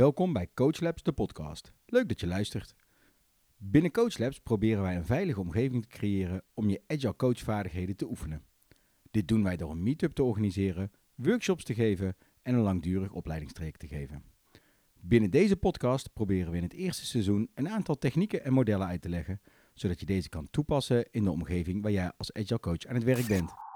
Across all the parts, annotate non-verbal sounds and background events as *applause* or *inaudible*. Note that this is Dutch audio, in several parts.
Welkom bij Coach Labs, de podcast. Leuk dat je luistert. Binnen Coach Labs proberen wij een veilige omgeving te creëren om je agile coachvaardigheden te oefenen. Dit doen wij door een meetup te organiseren, workshops te geven en een langdurig opleidingstraject te geven. Binnen deze podcast proberen we in het eerste seizoen een aantal technieken en modellen uit te leggen, zodat je deze kan toepassen in de omgeving waar jij als agile coach aan het werk bent.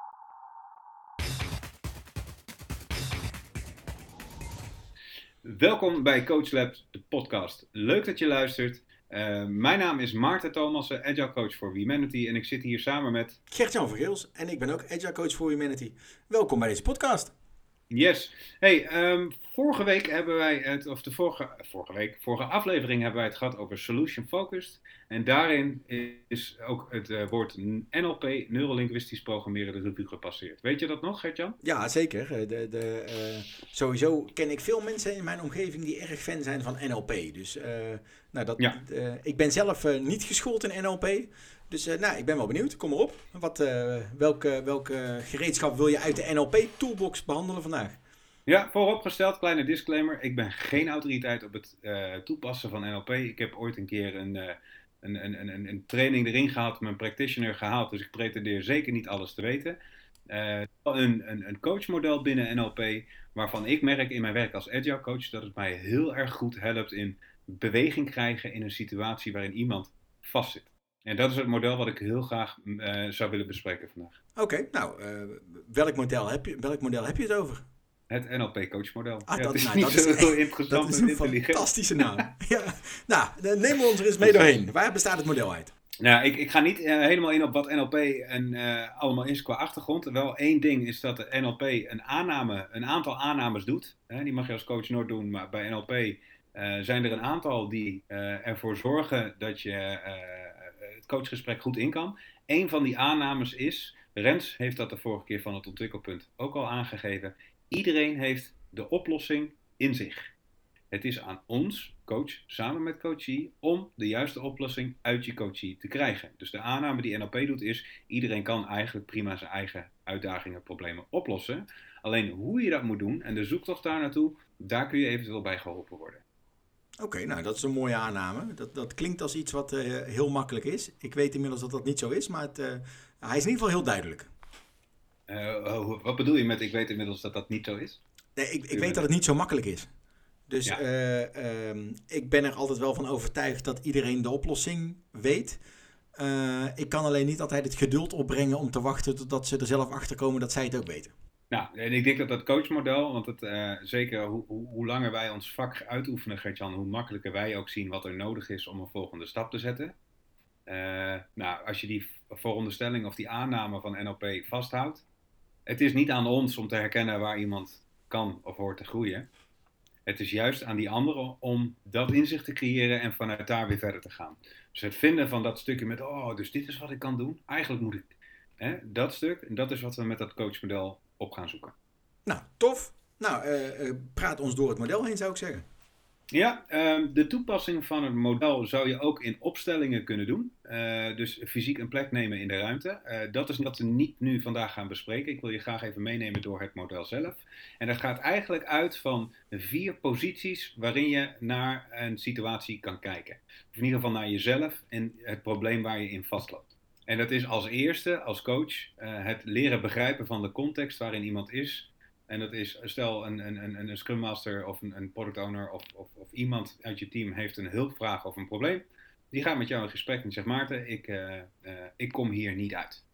Welkom bij Coach Lab, de podcast. Leuk dat je luistert. Uh, mijn naam is Maarten Thomassen, Agile Coach voor Humanity. En ik zit hier samen met... Gert-Jan Vergeels en ik ben ook Agile Coach voor Humanity. Welkom bij deze podcast. Yes. Hey, um, vorige week hebben wij het, of de vorige, vorige week, vorige aflevering hebben wij het gehad over solution focused. En daarin is ook het uh, woord NLP, neurolinguistisch programmeren, de revue gepasseerd. Weet je dat nog, Gert-Jan? Ja, zeker. De, de, uh, sowieso ken ik veel mensen in mijn omgeving die erg fan zijn van NLP. Dus uh, nou, dat, ja. ik ben zelf niet geschoold in NLP. Dus nou, ik ben wel benieuwd. Kom maar op. Wat, welke, welke gereedschap wil je uit de NLP-toolbox behandelen vandaag? Ja, vooropgesteld, kleine disclaimer. Ik ben geen autoriteit op het uh, toepassen van NLP. Ik heb ooit een keer een, uh, een, een, een, een, training erin gehad, mijn practitioner gehaald. Dus ik pretendeer zeker niet alles te weten. Uh, een, een, een coachmodel binnen NLP, waarvan ik merk in mijn werk als agile coach dat het mij heel erg goed helpt in beweging krijgen in een situatie waarin iemand vastzit. En dat is het model wat ik heel graag zou willen bespreken vandaag. Oké, nou, welk, model heb je, welk model heb je het over? Het NLP coachmodel. Ah, ja, dat, is nou, niet dat zo is heel echt- interessant Dat is en een fantastische naam. *laughs* ja. Nou, we ons er eens mee doorheen. Waar bestaat het model uit? Nou, ik, ik ga niet eh, helemaal in op wat NLP en, eh, allemaal is qua achtergrond. Wel één ding is dat de NLP een, aanname, een aantal aannames doet. Hè, die mag je als coach nooit doen, maar bij NLP eh, zijn er een aantal die eh, ervoor zorgen dat je eh, coachgesprek goed in kan. Eén van die aannames is, Rens heeft dat de vorige keer van het ontwikkelpunt ook al aangegeven. Iedereen heeft de oplossing in zich. Het is aan ons, coach, samen met coachie, om de juiste oplossing uit je coachie te krijgen. Dus de aanname die NLP doet is, iedereen kan eigenlijk prima zijn eigen uitdagingen, problemen oplossen. Alleen hoe je dat moet doen en de zoektocht daar naartoe, daar kun je eventueel bij geholpen worden. Oké, nou dat is een mooie aanname. Dat, dat klinkt als iets wat eh, heel makkelijk is. Ik weet inmiddels dat dat niet zo is, maar het, eh, hij is in ieder geval heel duidelijk. Uh, oh, wat bedoel je met ik weet inmiddels dat dat niet zo is? Nee, ik, ik weet dat het niet zo makkelijk is. Dus Ja. eh, ehm, ik ben er altijd wel van overtuigd dat iedereen de oplossing weet. Eh, ik kan alleen niet altijd het geduld opbrengen om te wachten totdat ze er zelf achter komen dat zij het ook weten. Nou, en ik denk dat dat coachmodel, want het, eh, zeker hoe, hoe, langer wij ons vak uitoefenen, Gertjan, hoe makkelijker wij ook zien wat er nodig is om een volgende stap te zetten. Eh, nou, als je die veronderstelling of die aanname van NLP vasthoudt, het is niet aan ons om te herkennen waar iemand kan of hoort te groeien. Het is juist aan die anderen om dat inzicht te creëren en vanuit daar weer verder te gaan. Dus het vinden van dat stukje met, oh, dus dit is wat ik kan doen. Eigenlijk moet ik hè, dat stuk, en dat is wat we met dat coachmodel op gaan zoeken. Nou, tof. Nou, eh, eh, praat ons door het model heen zou ik zeggen. Ja, ehm, de toepassing van het model zou je ook in opstellingen kunnen doen. Eh, dus fysiek een plek nemen in de ruimte. Dat is wat we niet nu vandaag gaan bespreken. Ik wil je graag even meenemen door het model zelf. En dat gaat eigenlijk uit van vier posities waarin je naar een situatie kan kijken. Of in ieder geval naar jezelf en het probleem waar je in vastloopt. En dat is als eerste, als coach, eh, het leren begrijpen van de context waarin iemand is. En dat is, stel een, een, een, een Scrum Master of een, een Product Owner of, of, of iemand uit je team heeft een hulpvraag of een probleem. Die gaat met jou in gesprek en zegt Maarten, ik, eh, eh, ik kom hier niet uit.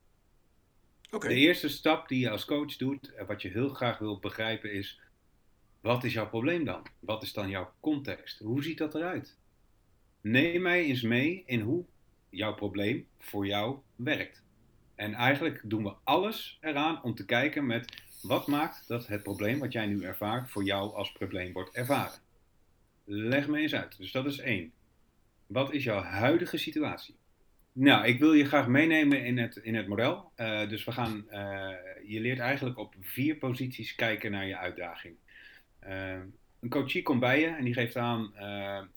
De eerste stap die je als coach doet, en wat je heel graag wil begrijpen is, wat is jouw probleem dan? Wat is dan jouw context? Hoe ziet dat eruit? Neem mij eens mee in hoe jouw probleem voor jou werkt. En eigenlijk doen we alles eraan om te kijken met wat maakt dat het probleem wat jij nu ervaart voor jou als probleem wordt ervaren. Leg me eens uit. Dus dat is één. Wat is jouw huidige situatie? Nou, ik wil je graag meenemen in het, in het model. Eh, dus we gaan, eh, je leert eigenlijk op vier posities kijken naar je uitdaging. Eh, een coachie komt bij je en die geeft aan,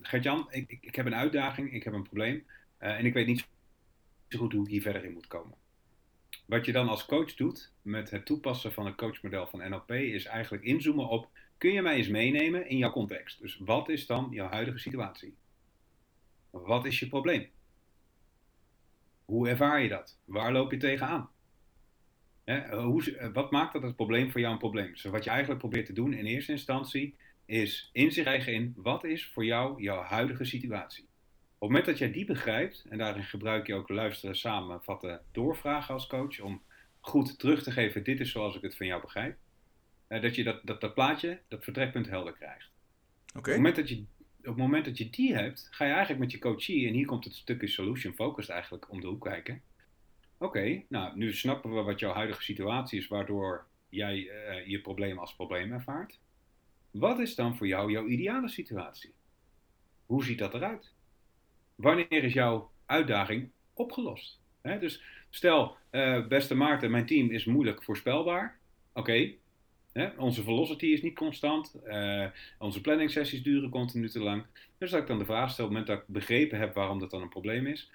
Gert-Jan, ik, ik, ik heb een uitdaging, ik heb een probleem en ik weet niet zo goed hoe ik hier verder in moet komen. wat je dan als coach doet met het toepassen van het coachmodel van NLP is eigenlijk inzoomen op, kun je mij eens meenemen in jouw context? Dus wat is dan jouw huidige situatie? Wat is je probleem? Hoe ervaar je dat? Waar loop je tegenaan? Hè, hoe, wat maakt dat het probleem voor jou een probleem? Dus wat je eigenlijk probeert te doen in eerste instantie is inzicht krijgen in wat is voor jou jouw huidige situatie. Op het moment dat jij die begrijpt, en daarin gebruik je ook luisteren, samenvatten, doorvragen als coach, om goed terug te geven, dit is zoals ik het van jou begrijp, dat je dat, dat, dat plaatje, dat vertrekpunt helder krijgt. Oké. Op, het moment dat je, op het moment dat je die hebt, ga je eigenlijk met je coachie, en hier komt het stukje solution focused eigenlijk om de hoek kijken. Oké, nou nu snappen we wat jouw huidige situatie is, waardoor jij uh, je probleem als probleem ervaart. Wat is dan voor jou jouw ideale situatie? Hoe ziet dat eruit? Wanneer is jouw uitdaging opgelost? dus stel, uh, beste Maarten, mijn team is moeilijk voorspelbaar. Oké, onze velocity is niet constant. Uh, onze planning sessies duren continu te lang. Dus dat ik dan de vraag stel, op het moment dat ik begrepen heb waarom dat dan een probleem is.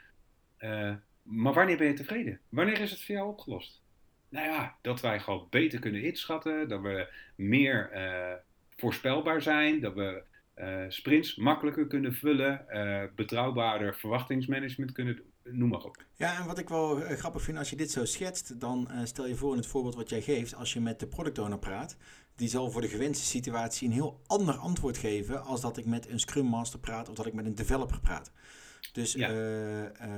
Uh, maar wanneer ben je tevreden? Wanneer is het voor jou opgelost? Nou ja, dat wij gewoon beter kunnen inschatten, dat we meer voorspelbaar zijn, dat we sprints makkelijker kunnen vullen, uh, betrouwbaarder verwachtingsmanagement kunnen doen, noem maar op. Ja, en wat ik wel uh, grappig vind als je dit zo schetst, dan stel je voor in het voorbeeld wat jij geeft, als je met de product owner praat, die zal voor de gewenste situatie een heel ander antwoord geven als dat ik met een Scrum Master praat of dat ik met een developer praat. Dus ja,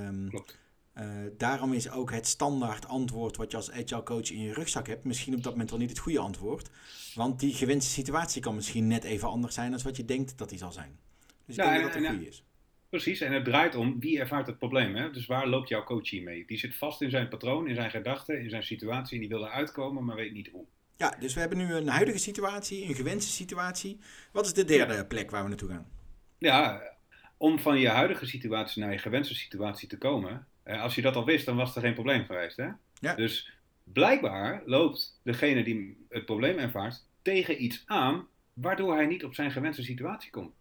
um, klopt. Uh, daarom is ook het standaard antwoord wat je als agile coach in je rugzak hebt, misschien op dat moment wel niet het goede antwoord. Want die gewenste situatie kan misschien net even anders zijn dan wat je denkt dat die zal zijn. Dus ik ja, denk dat dat het goede is. Precies, en het draait om wie ervaart het probleem. Hè? Dus waar loopt jouw coach hier mee? Die zit vast in zijn patroon, in zijn gedachten, in zijn situatie. En die wil eruit komen, maar weet niet hoe. Ja, dus we hebben nu een huidige situatie, een gewenste situatie. Wat is de derde plek waar we naartoe gaan? Ja, om van je huidige situatie naar je gewenste situatie te komen, eh, als je dat al wist, dan was er geen probleem geweest. Hè? Ja. Dus blijkbaar loopt degene die het probleem ervaart tegen iets aan, waardoor hij niet op zijn gewenste situatie komt.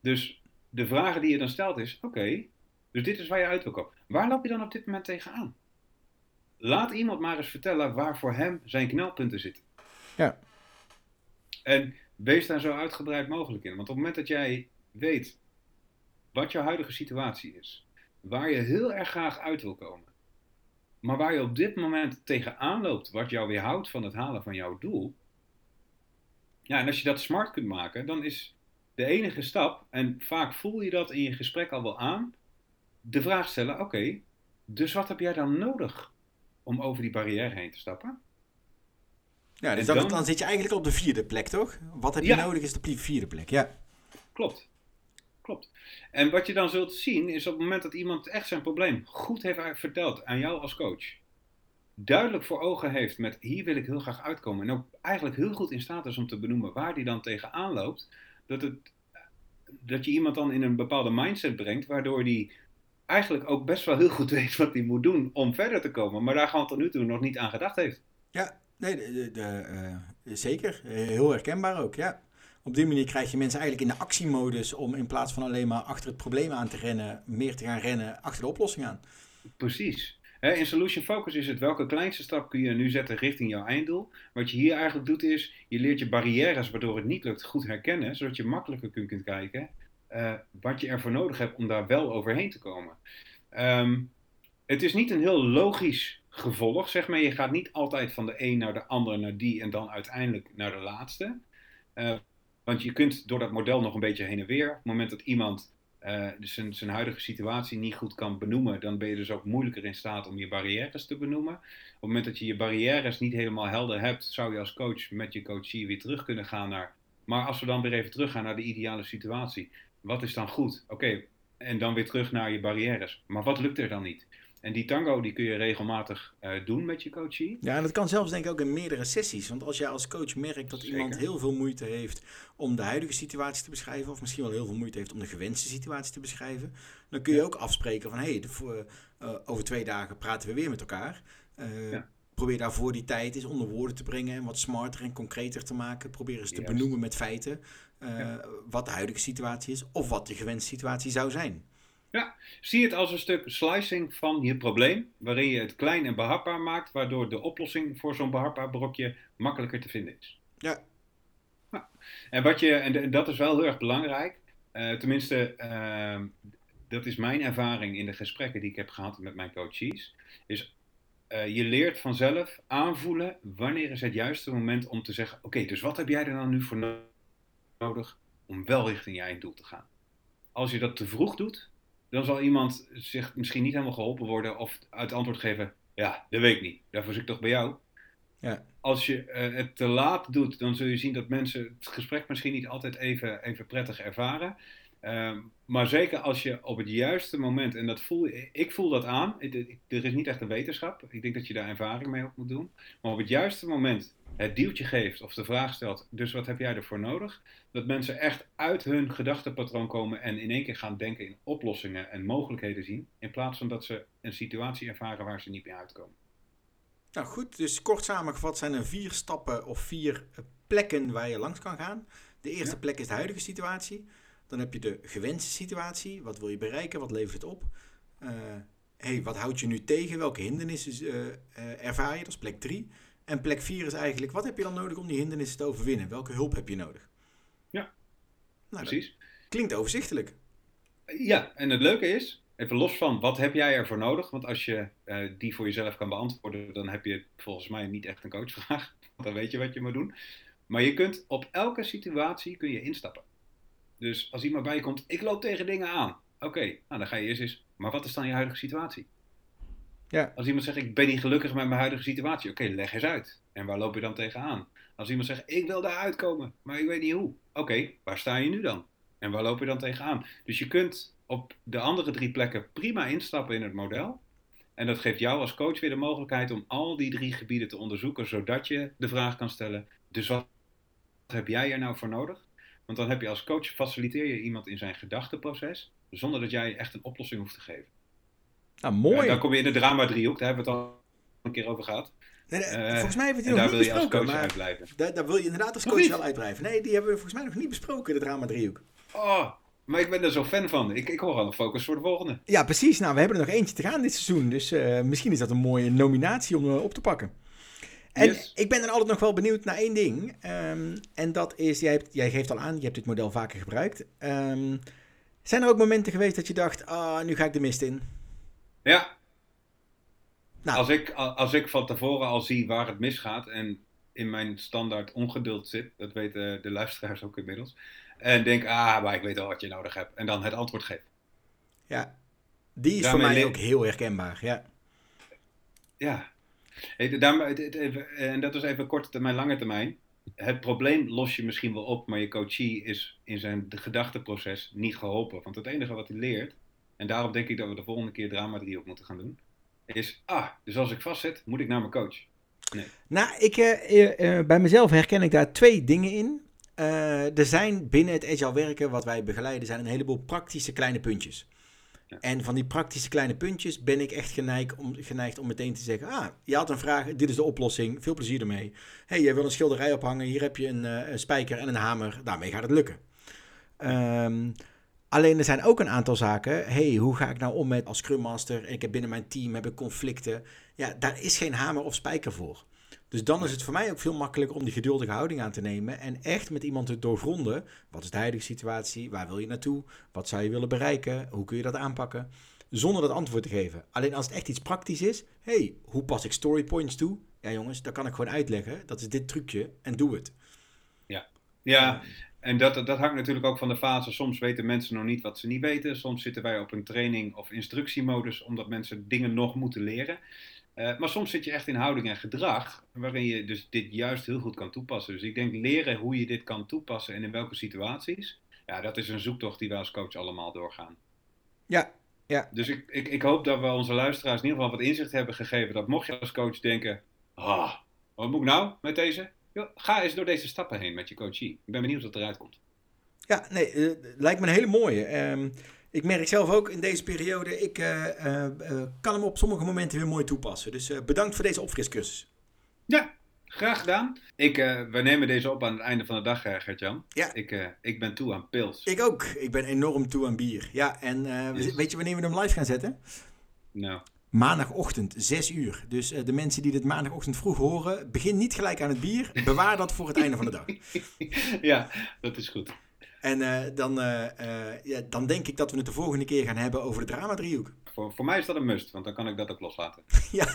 Dus de vragen die je dan stelt is: oké, dus dit is waar je uit wil komen. Waar loop je dan op dit moment tegenaan? Laat iemand maar eens vertellen waar voor hem zijn knelpunten zitten. Ja. En wees daar zo uitgebreid mogelijk in. Want op het moment dat jij weet wat jouw huidige situatie is, waar je heel erg graag uit wil komen, maar waar je op dit moment tegenaan loopt, wat jou weerhoudt van het halen van jouw doel. Ja, en als je dat smart kunt maken, dan is de enige stap, en vaak voel je dat in je gesprek al wel aan, de vraag stellen: oké, dus wat heb jij dan nodig om over die barrière heen te stappen? Ja, dus dan, dan, zit je eigenlijk op de vierde plek, toch? Wat heb je nodig is de vierde plek, ja. Klopt. Klopt. En wat je dan zult zien is op het moment dat iemand echt zijn probleem goed heeft verteld aan jou als coach, duidelijk voor ogen heeft met hier wil ik heel graag uitkomen en ook eigenlijk heel goed in staat is om te benoemen waar die dan tegenaan loopt, dat, het, dat je iemand dan in een bepaalde mindset brengt waardoor die eigenlijk ook best wel heel goed weet wat hij moet doen om verder te komen, maar daar gewoon tot nu toe nog niet aan gedacht heeft. Ja, nee, de, de, uh, zeker. Heel herkenbaar ook, ja. Op die manier krijg je mensen eigenlijk in de actiemodus om in plaats van alleen maar achter het probleem aan te rennen, meer te gaan rennen achter de oplossing aan. Precies. In Solution Focus is het welke kleinste stap kun je nu zetten richting jouw einddoel. Wat je hier eigenlijk doet is, je leert je barrières waardoor het niet lukt goed herkennen, zodat je makkelijker kunt kijken uh, wat je ervoor nodig hebt om daar wel overheen te komen. Ehm, het is niet een heel logisch gevolg, zeg maar. Je gaat niet altijd van de een naar de ander, naar die en dan uiteindelijk naar de laatste. Uh, want je kunt door dat model nog een beetje heen en weer. Op het moment dat iemand uh, zijn, zijn huidige situatie niet goed kan benoemen, dan ben je dus ook moeilijker in staat om je barrières te benoemen. Op het moment dat je je barrières niet helemaal helder hebt, zou je als coach met je coachie weer terug kunnen gaan naar. Maar als we dan weer even teruggaan naar de ideale situatie, wat is dan goed? Oké, en dan weer terug naar je barrières. Maar wat lukt er dan niet? En die tango die kun je regelmatig uh, doen met je coachie. Ja, en dat kan zelfs denk ik ook in meerdere sessies. Want als jij als coach merkt dat iemand heel veel moeite heeft om de huidige situatie te beschrijven, of misschien wel heel veel moeite heeft om de gewenste situatie te beschrijven, dan kun je ook afspreken van hé, hey, uh, over twee dagen praten we weer met elkaar. Uh, ja. Probeer daarvoor die tijd eens onder woorden te brengen en wat smarter en concreter te maken. Probeer eens te benoemen met feiten wat de huidige situatie is of wat de gewenste situatie zou zijn. Ja, zie het als een stuk slicing van je probleem, waarin je het klein en behapbaar maakt, waardoor de oplossing voor zo'n behapbaar brokje makkelijker te vinden is. Ja. Nou, en, wat je, en dat is wel heel erg belangrijk, uh, tenminste, uh, dat is mijn ervaring in de gesprekken die ik heb gehad met mijn coaches, is uh, je leert vanzelf aanvoelen wanneer is het juiste moment om te zeggen, oké, dus wat heb jij er dan nu voor nodig om wel richting je einddoel te gaan? Als je dat te vroeg doet, dan zal iemand zich misschien niet helemaal geholpen worden of het antwoord geven: Ja, dat weet ik niet. Daarvoor zit ik toch bij jou. Ja. Als je uh, het te laat doet, dan zul je zien dat mensen het gesprek misschien niet altijd even, even prettig ervaren. Uh, maar zeker als je op het juiste moment, en dat voel, ik voel dat aan, er is niet echt een wetenschap, ik denk dat je daar ervaring mee op moet doen, maar op het juiste moment het duwtje geeft of de vraag stelt, dus wat heb jij ervoor nodig? Dat mensen echt uit hun gedachtepatroon komen en in één keer gaan denken in oplossingen en mogelijkheden zien, in plaats van dat ze een situatie ervaren waar ze niet meer uitkomen. Nou goed, dus kort samengevat zijn er vier stappen of vier plekken waar je langs kan gaan. De eerste plek is de huidige situatie. Dan heb je de gewenste situatie. Wat wil je bereiken? Wat levert het op? Uh, hey, wat houdt je nu tegen? Welke hindernissen uh, uh, ervaar je? Dat is plek 3. En plek 4 is eigenlijk, wat heb je dan nodig om die hindernissen te overwinnen? Welke hulp heb je nodig? Ja, nou, precies. Klinkt overzichtelijk. Ja, en het leuke is, even los van wat heb jij ervoor nodig? Want als je uh, die voor jezelf kan beantwoorden, dan heb je volgens mij niet echt een coachvraag. Want *laughs* dan weet je wat je moet doen. Maar je kunt op elke situatie kun je instappen. Dus als iemand bij je komt, ik loop tegen dingen aan. Oké, nou dan ga je eerst eens, maar wat is dan je huidige situatie? Ja. Als iemand zegt, ik ben niet gelukkig met mijn huidige situatie. Oké, leg eens uit. En waar loop je dan tegenaan? Als iemand zegt, ik wil daar uitkomen, maar ik weet niet hoe. Oké, waar sta je nu dan? En waar loop je dan tegenaan? Dus je kunt op de andere drie plekken prima instappen in het model. En dat geeft jou als coach weer de mogelijkheid om al die drie gebieden te onderzoeken, zodat je de vraag kan stellen: dus wat heb jij er nou voor nodig? Want dan heb je als coach faciliteer je iemand in zijn gedachteproces, zonder dat jij echt een oplossing hoeft te geven. Nou, mooi. dan kom je in de drama-driehoek, daar hebben we het al een keer over gehad. Nee, nee, uh, volgens mij hebben we die nog niet besproken. Daar wil je als coach uitblijven. Daar, daar, wil je inderdaad als coach wel uitblijven. Nee, die hebben we volgens mij nog niet besproken, de drama-driehoek. Oh, maar ik ben er zo fan van. Ik, ik hoor al een focus voor de volgende. Ja, precies. Nou, we hebben er nog eentje te gaan dit seizoen. Dus uh, misschien is dat een mooie nominatie om uh, op te pakken. En yes. ik ben dan altijd nog wel benieuwd naar één ding. Um, en dat is, jij, hebt, jij geeft al aan, je hebt dit model vaker gebruikt. Um, zijn er ook momenten geweest dat je dacht, ah, oh, nu ga ik de mist in? Ja. Nou. Als, ik, als ik van tevoren al zie waar het misgaat en in mijn standaard ongeduld zit, dat weten de luisteraars ook inmiddels, en denk, ah, maar ik weet al wat je nodig hebt, en dan het antwoord geef. Ja, die is voor mij ook heel herkenbaar, ja. Ja, en dat is even korte termijn, lange termijn. Het probleem los je misschien wel op, maar je coachie is in zijn gedachteproces niet geholpen. Want het enige wat hij leert, en daarom denk ik dat we de volgende keer drama 3 op moeten gaan doen, is, ah, dus als ik vastzit, moet ik naar mijn coach. Nee. Nou, ik, uh, uh, bij mezelf herken ik daar twee dingen in. Er zijn binnen het agile werken, wat wij begeleiden, zijn een heleboel praktische kleine puntjes. En van die praktische kleine puntjes ben ik echt geneigd om, geneigd om meteen te zeggen: Ah, je had een vraag, dit is de oplossing, veel plezier ermee. hey, jij wil een schilderij ophangen, hier heb je een, uh, een spijker en een hamer, daarmee gaat het lukken. Um, alleen er zijn ook een aantal zaken. hey, hoe ga ik nou om met als Scrum Master? Ik heb binnen mijn team heb conflicten. Ja, daar is geen hamer of spijker voor. Dus dan is het voor mij ook veel makkelijker om die geduldige houding aan te nemen en echt met iemand te doorgronden. Wat is de huidige situatie? Waar wil je naartoe? Wat zou je willen bereiken? Hoe kun je dat aanpakken? Zonder dat antwoord te geven. Alleen als het echt iets praktisch is, hey, hoe pas ik story points toe? Ja jongens, dat kan ik gewoon uitleggen. Dat is dit trucje en doe het. Ja, ja. En dat, dat hangt natuurlijk ook van de fase. Soms weten mensen nog niet wat ze niet weten. Soms zitten wij op een training of instructiemodus omdat mensen dingen nog moeten leren. Uh, maar soms zit je echt in houding en gedrag, waarin je dus dit juist heel goed kan toepassen. Dus ik denk leren hoe je dit kan toepassen en in welke situaties. Ja, dat is een zoektocht die wij als coach allemaal doorgaan. Ja, ja. Dus ik, ik, ik hoop dat we onze luisteraars in ieder geval wat inzicht hebben gegeven. Dat mocht je als coach denken, ah, wat moet ik nou met deze? Yo, ga eens door deze stappen heen met je coachie. Ik ben benieuwd wat eruit komt. Ja, nee, uh, lijkt me een hele mooie. Um, ik merk zelf ook in deze periode, ik uh, uh, kan hem op sommige momenten weer mooi toepassen. Dus bedankt voor deze opfriscursus. Ja, Graag gedaan. Ik, we nemen deze op aan het einde van de dag, Gert-Jan. Ja. Ik, ik ben toe aan pils. Ik ook. Ik ben enorm toe aan bier. Ja, en yes. weet je wanneer we hem live gaan zetten? Nou. Maandagochtend, 6 uur. Dus de mensen die dit maandagochtend vroeg horen, begin niet gelijk aan het bier. Bewaar dat voor het einde van de dag. *laughs* ja, dat is goed. En dan, ja, dan denk ik dat we het de volgende keer gaan hebben over de drama-driehoek. Voor, voor mij is dat een must, want dan kan ik dat ook loslaten. *laughs* ja,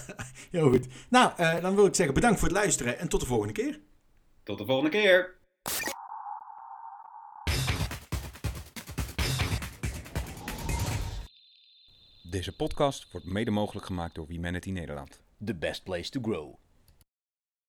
heel goed. Nou, uh, dan wil ik zeggen bedankt voor het luisteren en tot de volgende keer. Tot de volgende keer. Deze podcast wordt mede mogelijk gemaakt door Humanity Nederland. The best place to grow.